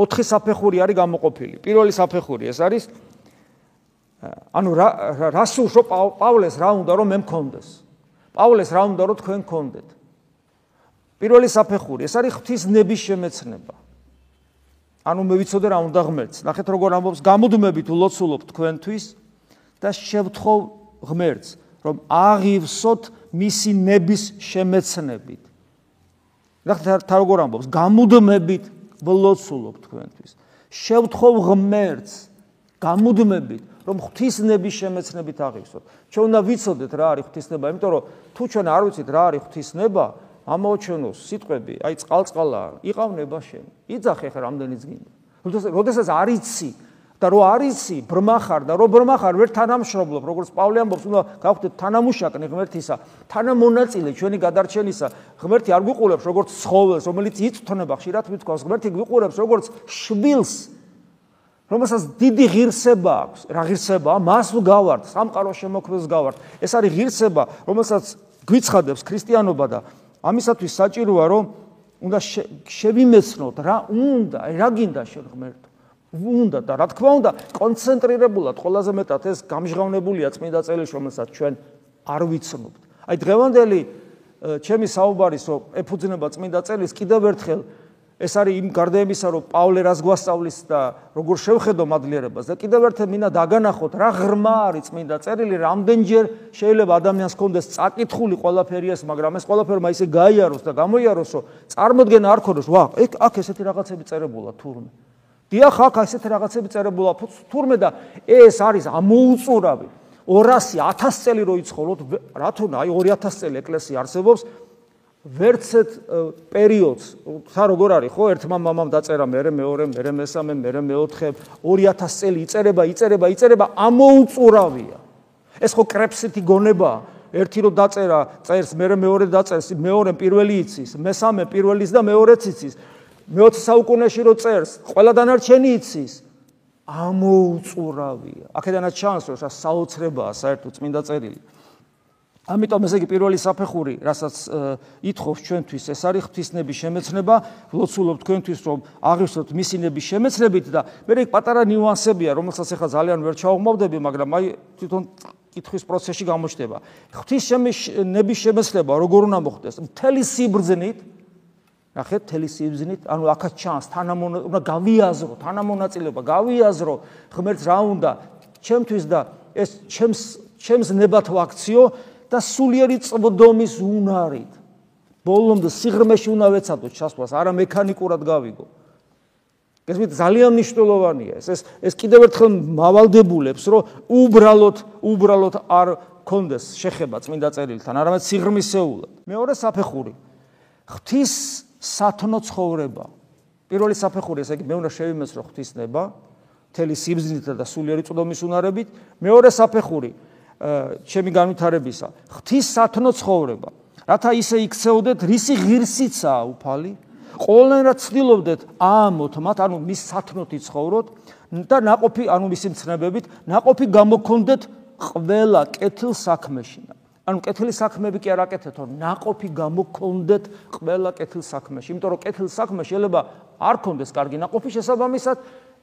ოთხი საფეხური არის გამოყოფილი. პირველი საფეხური ეს არის ანუ რა რას სურს რომ პავლეს რა უნდა რომ მე მქონდეს პავლეს რა უნდა რომ თქვენ გქონდეთ პირველი საფეხური ეს არის ღვთის ნების შემეცნება ანუ მე ვიცოდე რა უნდა ღმერთს. ნახეთ როგორ ამბობს, გამუდმებით ულოცულობ თქვენთვის და შევთხოვ ღმერთს, რომ აღივსოთ მისი ნების შემეცნებით. ნახეთ რა როგორ ამბობს, გამუდმებით ულოცულობ თქვენთვის. შევთხოვ ღმერთს გამუდმებით რომ ღვთისნების შემეცნებით აღივსოთ. ჩვენ უნდა ვიცოდეთ რა არის ღვთისნება, იმიტომ რომ თუ ჩვენ არ ვიცით რა არის ღვთისნება, ამოჩენოს სიტყვები, აი წყალწყალა, იყავნება შენ. იძახე ხა რამდენიც გინდა. როდესაც არიცი და რო არიცი, ბრმახარ და რო ბრმახარ ვერ თანამშრომლობ, როგორც პავლე ამბობს, უნდა გავხდეთ თანამუშაკნი ღმერთისა, თანამონაწილე ჩვენი გადარჩენისა. ღმერთი არ გვიყურებს როგორც ცხოველს, რომელიც იწთნება, ხშირად მithქვას, ღმერთი გვიყურებს როგორც შვილს. რომელსაც დიდი ღირსება აქვს, რა ღირსება? მას ვგავართ, სამყარო შემოქმნას გავართ. ეს არის ღირსება, რომელსაც გვიცხადებს ქრისტიანობა და ამისათვის საჭიროა რომ უნდა შევიმეცნოთ რა უნდა რა გინდა შენ ღმერთო? უნდა და რა თქმა უნდა კონცენტრირებულად ყველაზე მეტად ეს გამჟღავნებულია წმინდა წელს რომელსაც ჩვენ არ ვიცნობთ. აი დღევანდელი ჩემი საუბარის რომ ეფუძნება წმინდა წელს კიდევ ერთხელ ეს არის იმ გარდაებისა, რომ პავლე რას გვასწავლის და როგორ შევხედო მადლიერებას. და კიდევ ერთხელ მინდა დაგანახოთ რა ღრმა არის წმინდა წერილი, რამდენჯერ შეიძლება ადამიანს კონდეს წაკითხული ყველაფერი ეს, მაგრამ ეს ყველაფერი მაისე გაიაროს და გამოიაროს, რომ წარმოდგენა არ ქონოს, ვა, ეგ აქ ესეთი რაღაცები წერებულა თურმე. დიახ, აქ ესეთი რაღაცები წერებულა თურმე და ეს არის ამოუწურავი. 200 1000 წელი რო იცხოვროთ, რა თქმა, აი 2000 წელი ეკლესია არსებობს, ვერცეთ პერიოდს. ხა როგორ არის ხო? ერთმა მამამ დაწერა მე მეორე მე მესამე მე მეოთხე 2000 წელი იწერება იწერება იწერება ამოუწურავია. ეს ხო კრეფსიტი გონება? ერთი რო დაწერა წერს მე მეორე დაწერს მეორე პირველი იცის მესამე პირველის და მეორეც იცის. მე-20 საუკუნეში რო წერს ყველა დანარჩენი იცის. ამოუწურავია. აქედანაც ჩანს რომ საოცრებაა საერთოდ წმინდა წერილი ამიტომ ესე იგი პირველი საფეხური, რასაც ითხოვს ჩვენთვის, ეს არის ღვთისნების შემეცნება, ვლოცულობ თქვენთვის, რომ აღივსოთ მისინების შემეცნებით და მე რეკ პატარა ნიუანსებია, რომელსაც ახლა ძალიან ვერ ჩაუღმავდები, მაგრამ აი თვითონ კითხვის პროცესში გამოჩნდება. ღვთისნების შემეცნება როგორ უნდა მოხდეს? მთელი სიბრძნით ნახეთ, მთელი სიბრძნით, ანუ აქაც ჩანს თანამონა უნდა გავიაზრო, თანამონაწილეობა, გავიაზრო ღმერთს რა უნდა ჩემთვის და ეს ჩემს ჩემს ნებათ ვაქციო და სულიერი წვდომის უნარით. ბოლომდე სიღრმეში უნდა ვეცადო ჩასვლას, არა მექანიკურად გავიგო. ეს მე ძალიან მნიშვნელოვანია. ეს ეს ეს კიდევ ერთხელ მავალდებულებს, რომ უბრალოდ უბრალოდ არ კონდეს შეხება წმინდა წერილთან, არამედ სიღრმისეულად. მეორე საფეხური. ღვთის სათნო ცხოვრება. პირველი საფეხური, ესე იგი, მე უნდა შევიმეცრო ღვთისნება, თელი სიბზნით და სულიერი წვდომის უნარებით. მეორე საფეხური, ჩემი განვითარებისა. ღვთის სათნო ცხოვრება. რათა ისე იქცეოდეთ რისი ღირსიცაა უფალი? ყოველნაირად ცდილობდეთ ამოთ მათ ანუ მის სათნოთ იცხოვროთ და ناყოფი ანუ მისი მცნებებით ناყოფი გამოქონდეთ ყველა კეთილ საქმეში ანუ კეთილი საქმეები კი არ აკეთეთო ناყოფი გამოქონდეთ ყველა კეთილ საქმეში. იმიტომ რომ კეთილ საქმე შეიძლება არ კონდეს კარგი ناყოფი შესაბამისად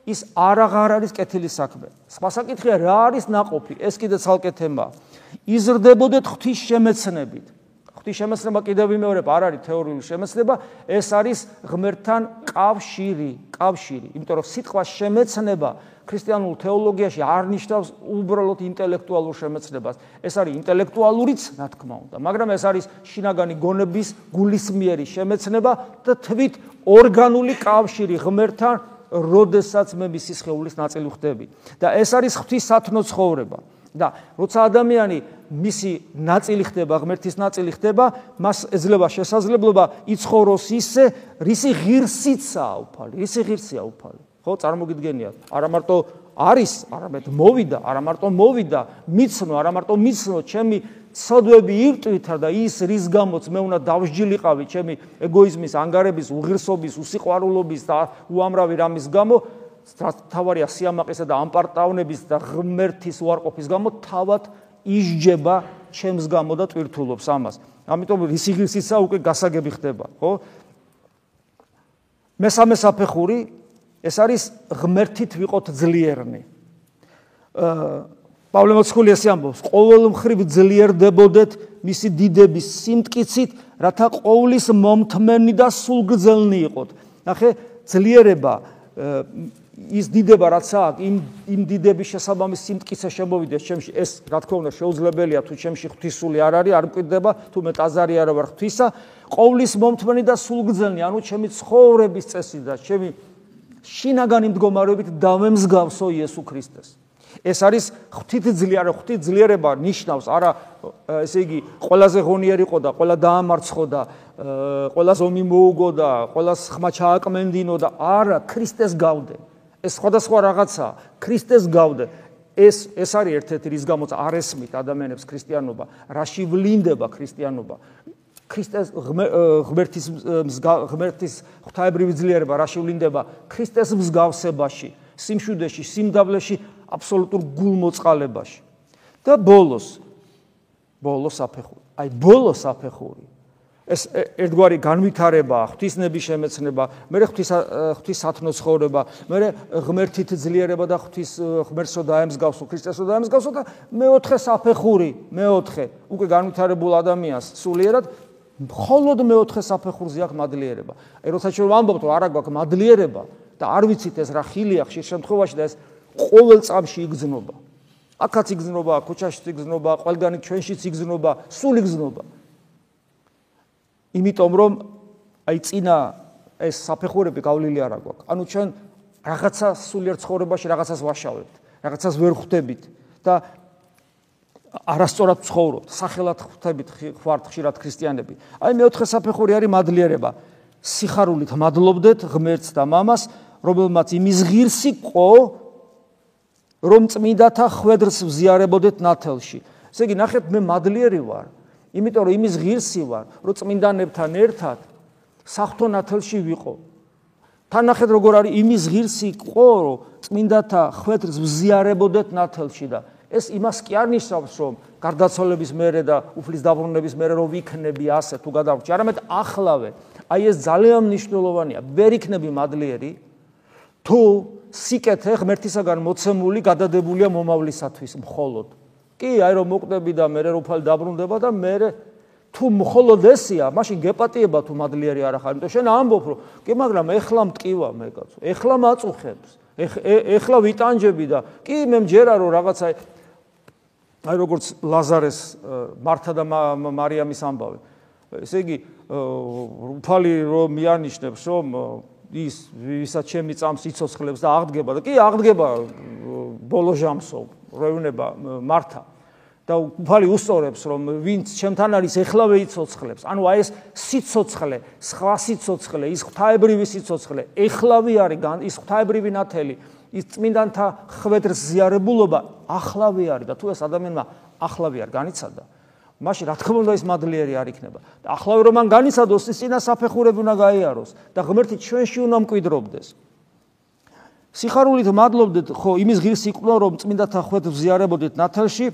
ის არაღარ არის კეთილი საქმე. სხვასაკითხია რა არის ناقოფი, ეს კიდე ცალკე თემაა. იზრდებოდეთ ღვთის შემეცნებით. ღვთის შემეცნება კიდევ ვიმეორებ, არ არის თეორიული შემეცნება, ეს არის ღმერთთან კავშირი, კავშირი, იმიტომ რომ სიტყვა შემეცნება ქრისტიანულ თეოლოგიაში არ ნიშნავს უბრალოდ ინტელექტუალურ შემეცნებას. ეს არის ინტელექტუალურიც, რა თქმა უნდა, მაგრამ ეს არის შინაგანი გონების გულისმიერი შემეცნება და თვით ორგანული კავშირი ღმერთთან როდესაც მე მისი სხეულის ნაწილი ხდები. და ეს არის ღვთის სათნო ცხოვრება. და როცა ადამიანი მისი ნაწილი ხდება, ღმერთის ნაწილი ხდება, მას ეძლევა შესაძლებლობა იცხოვროს ისე, რისი ღირსიცაა უფალი, რისი ღირსია უფალი. ხო, წარმოგიდგენიათ, არა მარტო არის, არამედ მოვიდა, არა მარტო მოვიდა, მიცნო, არა მარტო მიცნო, ჩემი ცოდვები ირტვითა და ის რის გამოც მე უნდა დავსჯილიყავი ჩემი ეგოიზმის, ანგარების, უღირსობის, უსიყვარულობის და უამრავი რამის გამო, თავარია სიამაყისა და ამპარტავნების და ღმერთის უარყოფის გამო თავად ისჯება ჩემს გამო და ტვირთულობს ამას. ამიტომ ისი ღირსისა უკვე გასაგები ხდება, ხო? მესამე საფეხური ეს არის ღმერთით ვიყოთ ძლიერნი. აა პავლე მოციქული ესე ამბობს: ყოველ მხრივ ძლიერდებოდეთ მისი დიდების სიმტკიცით, რათა ყოვლის მომთმენი და სულგრძელნი იყოთ. ნახე, ძლიერება ის დიდება რაც აქვს, იმ იმ დიდების შესაბამის სიმტკიცე შემოვიდეს ჩემში. ეს რა თქმა უნდა შეუძლებელია თუ ჩემში ღვთისული არ არის, არ მკვიდდება, თუ მე ტაზარი არ ვარ ღვთისა, ყოვლის მომთმენი და სულგრძელნი, ანუ ჩემი ცხოვრების წესი და ჩემი შინაგანი მდგომარეობით დამემსგავსო იესო ქრისტეს. ეს არის ღვთითძლიერ ღვთითძლიერება ნიშნავს. არა ესე იგი ყველაზე ღონიერი ყო და ყველა დაამარცხო და ყველას ომი მოუგო და ყველას ხმა ჩააკმენდინო და არა ქრისტეს გავდე. ეს სხვადასხვა რაღაცა ქრისტეს გავდე. ეს ეს არის ერთ-ერთი რის გამოც არ ესმით ადამიანებს ქრისტიანობა რაში ვლინდება ქრისტიანობა. ქრისტეს ღმერთის ღმერთის ღვთაებრივი ძლიერება რაში ვლინდება? ქრისტეს მსგავსებაში სიმშვიდეში სიმდაბლეში აბსოლუტურ გულმოწყალებაში. და ბოლოს ბოლოს საფეხური. აი ბოლოს საფეხური. ეს ერთგვარი განვითარება, ღვთისნების შემეცნება, მე ღვთის ღვთის სათნო ცხოვრება, მე ღმერთით ძლიერება და ღვთის ღმერთსო დაემსგავსო, ქრისტესო დაემსგავსო და მეოთხე საფეხური, მეოთხე, უკვე განვითარებულ ადამიანს სულიერად მხოლოდ მეოთხე საფეხურზე აქვს მადლიერება. აი როცა ჩვენ ვამბობთ, რომ არა გვაქვს მადლიერება და არ ვიცით ეს რა ხილია ხშირ შემთხვევაში და ეს ყოველ წამში იგრძნობა. აქაც იგრძნობა, ქუჩაშიც იგრძნობა, ყველგანი ჩვენშიც იგრძნობა, სულ იგრძნობა. იმიტომ რომ აი წინა ეს საფეხურები გავლილი არ აქვს. ანუ ჩვენ რაღაცა სულიერ ცხოვრებაში რაღაცას ვაშავებთ, რაღაცას ვერ ხვდებით და არასწორად ცხოვრობთ, სახელად ხვდებით ხوارთ ხშირად ქრისტიანები. აი მეოთხე საფეხური არის მადლიერება. სიხარულით მადლობდეთ ღმერთს და მამას რომელმაც იმის ღირსი ყო რომ წმინდათა ხვედრს ვზიარებოდეთ ნათელში. ესე იგი, ნახეთ, მე მადლიერი ვარ, იმიტომ რომ იმის ღირსი ვარ, რომ წმინდანებთან ერთად საფრთხო ნათელში ვიყო. თან ნახეთ, როგორ არის იმის ღირსი ყო, რომ წმინდათა ხვედრს ვზიარებოდეთ ნათელში და ეს იმას კი არ ნიშნავს, რომ გარდაცვალების მერე და უფლის დაბრუნების მერე რომ ვიქნები ასე თუ გადავრჩი, არამედ ახლავე. აი ეს ძალიან მნიშვნელოვანია. ვერ იქნები მადლიერი თუ სიკეთე ღმერთისაგან მოცემული გადადებულია მომავლისათვის მხოლოდ. კი, აი რომ მოკვდები და მე როფალ დაბრუნდება და მე თუ მხოლოდ ესია, მაშინ გეპატიება თუ მადლიერი არ ახარ, იმიტომ შენ ამბობ რომ კი, მაგრამ ეხლა მტკივა მე კაცო, ეხლა მაწუხებს, ეხლა ვიტანჯები და კი მე მჯერა რომ რაღაცა აი როგორც ლაზარეს მართა და მარიამის ამბავი. ესე იგი, უფალი რომ მიანიშნებს რომ ის ვისაც ჩემი წამს იცოცხლებს და აღდგება და კი აღდგება ბოლო ჟამსო რევნება მართა. და უფალი უსწორებს რომ ვინც ჩემთან არის ეხლავე იცოცხლებს ანუ აი ეს სიცოცხლე სხვა სიცოცხლე ის ღვთაებრივი სიცოცხლე ეხლავე არის ის ღვთაებრივი ნათელი ის წმინდანთა ხვედრს ზიარებულობა ახლავე არის და თუ ეს ადამიანმა ახლავე არ განიცადა მაშინ რა თქმა უნდა ის მადლიერი არ იქნება. და ახლავე რომ მან განიცადოს ის წინა საფეხურები უნდა გაიაროს და ღმერთი ჩვენში უნდა მკვიდრობდეს. სიხარულით მადლობდეთ ხო იმის ღირს იყვნა რომ წმინდათა ხვეთ ვზიარებოდეთ ნათელში.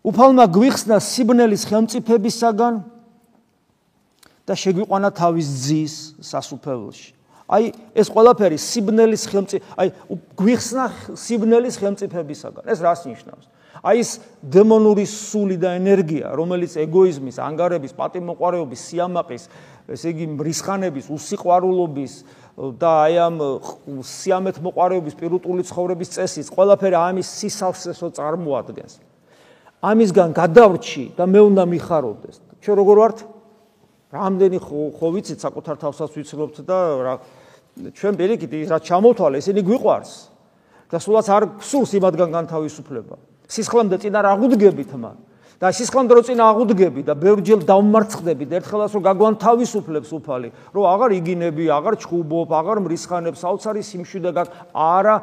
უფალმა გვიხსნა სიბნელის ხელმწიფებისაგან და შეგვიყვანა თავის ძის სასუფეველში. აი ეს ყველაფერი სიბნელის ხელმწიფ აი გვიხსნა სიბნელის ხელმწიფებისაგან. ეს რას ნიშნავს? აი ეს დემონური სული და ენერგია, რომელიც ეგოიზმის, ანგარების, პატიმოყარეობის, სიამაყის, ესე იგი მრისხანების, უსიყვარულობის და აი ამ სიამეთ მოყარეობის პირუტული ცხოვრების წესის, ყველაფერი ამის სისავსესო წარმოადგენს. ამისგან გადავრჩი და მე უნდა მიხარობდეს. ჩვენ როგორ ვართ? რამდენი ხო ვიცით საკუთარ თავსაც ვიცნობთ და რა ჩვენ პირიქით რა ჩამოთვალე, ისინი გვიყვარს. და სულაც არ გსურს იმადგან განთავისუფლება. სისხლამდე წინ არ აღუდგებით მან. და სისხლამდე რო წინ აღუდგები და ბევრჯერ დავმარცხდები და ერთხელაც რო გაგვანთავისუფლებს უფალი, რომ აღარ იგინები, აღარ ჩხუბობ, აღარ მრისხანებ, საოცარი სიმშვიდე გაკ არა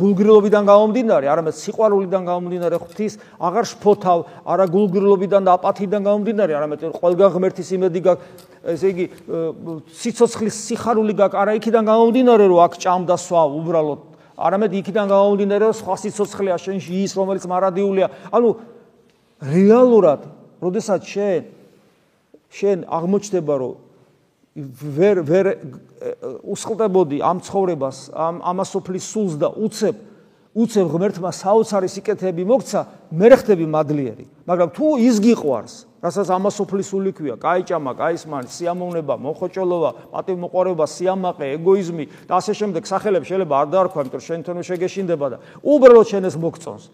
გულგრილობიდან გამომდინარე, არამედ სიყვარულიდან გამომდინარე ღვთის, აღარ შფოთავ, არა გულგრილობიდან და აპათიიდან გამომდინარე, არამედ ყველგან ღმერთის იმედი გაკ ესე იგი სიცოცხლის სიხარული გაკ არა იქიდან გამომდინარე, რომ აქ ჭამ და სვავ უბრალოდ არამედ იქიდან გამომდინარე, რომ სხვა სიცოცხლეა შენში ის, რომელიც მარადიულია. ანუ რეალურად, როდესაც შენ შენ აღმოჩნდება, რომ ვერ ვერ უსხლტებოდი ამ ცხოვრებას, ამ ამასופლის სულს და უცებ უცებ ღმერთმა საოცარი სიკეთეები მოგცა, მე ხდები მადლიერი. მაგრამ თუ ის გიყვარს, რასაც ამასופლის სული ქვია, კაიჭამა, კაისმანი, სიამოვნება, მოხოჭოლობა, პატივმოყვარეობა, სიამაყე, ეგოიზმი და ასე შემდეგ სახელებს შეიძლება არ დაარქვა, იმიტომ შენ თვითონ შეგეშინდება და უბრალოდ შენ ეს მოგწონს.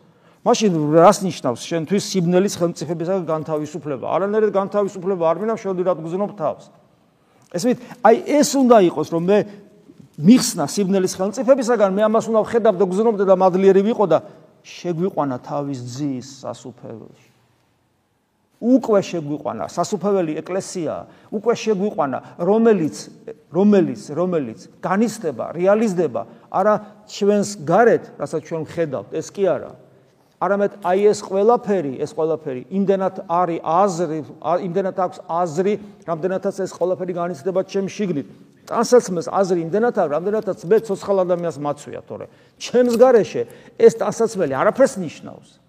მაშინ რას ნიშნავს შენთვის სიბნელის ხელმწიფებისა განთავისუფლება? არანაირად განთავისუფლება არ მინდა შევდირად გზნობ თავს. ესმით, აი ეს უნდა იყოს, რომ მე მიხსნა სიბნელის ხელმწიფებისაგან, მე ამას უნდა ვხედავ და გზნობდე და მადლიერი ვიყო და შეგვიყვანა თავის ძის სასუფეველში. უკვე შეგვიყვანა სასუფეველი ეკლესია, უკვე შეგვიყვანა, რომელიც რომელიც რომელიც განისდება, რეალიზდება არა ჩვენს გარეთ, რასაც ჩვენ ვხედავთ, ეს კი არა. არამედ აი ეს ყველაფერი, ეს ყველაფერი იმდენად არის აზრი, იმდენად აქვს აზრი, რამდენადაც ეს ყველაფერი განიცდება ჩემ შიგნით. ტანსაცმელს აზრი იმდენად აქვს, რამდენადაც მე ცოცხალ ადამიანს მაცვია, თორე ჩემს გარეშე ეს ტანსაცმელი არაფერს ნიშნავს.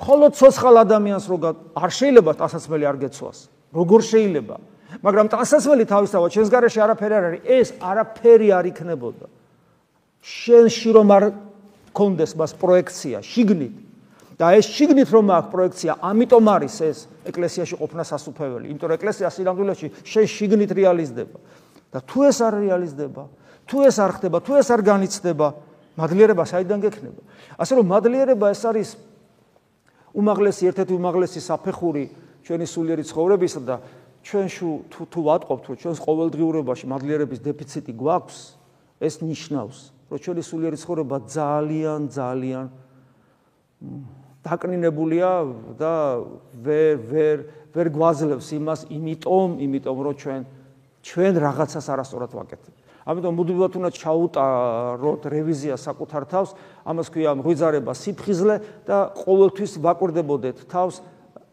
ხოლო ცოცხალ ადამიანს რო არ შეიძლება ტანსაცმელი არ გეცვას. როგორ შეიძლება? მაგრამ ტანსაცმელი თავისთავად ჩემს გარეშე არაფერი არ არის, ეს არაფერი არ იქნებოდა. შენში რომ არ კონდეს მას პროექცია შიგნით და ეს შიგნით რომ აქვს პროექცია ამიტომ არის ეს ეკლესიაში ყოფნა სასופველი იმიტომ რომ ეკლესია სინამდვილეში შენ შიგნით რეალიზდება და თუ ეს არ რეალიზდება თუ ეს არ ხდება თუ ეს არ განიცდება მადლიერება საიდან გექნება ასე რომ მადლიერება ეს არის უმაღლესი ერთ-ერთი უმაღლესი საფეხური ჩვენი სულიერი ცხოვრებისა და ჩვენ თუ თუ ვატყობთ რომ ჩვენს ყოველდღიურობაში მადლიერების დეფიციტი გვაქვს ეს ნიშნავს რომ ჩვენი სულიერი ცხოვრება ძალიან ძალიან დაკნინებულია და ვერ ვერ ვერ გვაძლევს იმას, იმიტომ, იმიტომ რომ ჩვენ ჩვენ რაღაცას არასწორად ვაკეთებთ. ამიტომ მუდმივად უნდა ჩაუტაროთ რევიზია საკუთარ თავს, ამას ქვია მღვიძარება სიფხიზლე და ყოველთვის ვაკვირდებოდეთ თავს,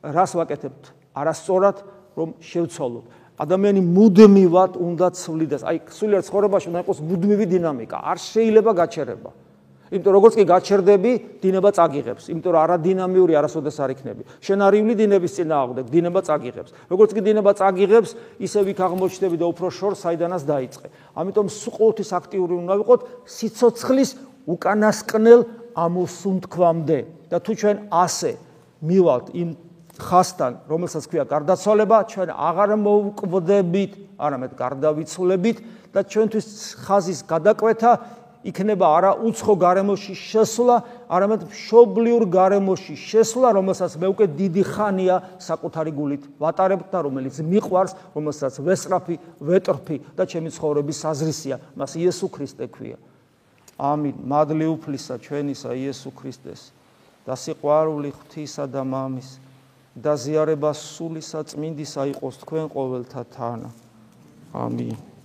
რას ვაკეთებთ არასწორად, რომ შევცვალოთ. ადამიანი მუდმივად უნდა ცვლიდეს. აი, სულიერ ცხოვრებაში უნდა იყოს მუდმივი დინამიკა. არ შეიძლება გაჩერება. იმიტომ როგორც კი გაჩერდები, დინება წაგიღებს. იმიტომ რომ არადინამიური არასოდეს არ იქნები. შენარიული დინების წინააღმდეგ დინება წაგიღებს. როგორც კი დინება წაგიღებს, ისე ვიქ აღმოჩნდები და უფრო შორ საიდანაც დაიწყე. ამიტომ ყოველთვის აქტიური უნდა ვიყოთ სიცოცხლის უკანასკნელ ამოსუნთქვამდე. და თუ ჩვენ ასე მივალთ იმ ხასთან, რომელსაც ქვია გარდაცვალება, ჩვენ აღარ მოვკვდებით, არამედ გარდავიცვლებით და ჩვენთვის ხაზის გადაკვეთა იქნება არა უცხო გარემოში შესვლა, არამედ მშობლიურ გარემოში შესვლა, რომელსაც მე უკვე დიდი ხანია საკუთარი გულით ვატარებ და რომელიც მიყვარს, რომელსაც ვესწრაფი, ვეტრფი და ჩემი ცხოვრების საზრისია, მას იესო ქრისტე ქვია. ამინ. მადლი უფლისა ჩვენისა იესო ქრისტეს და სიყვარული ღვთისა და მამის და ზიარება სულისა წმინდისა იყოს თქვენ ყოველთა თანა. ამინ.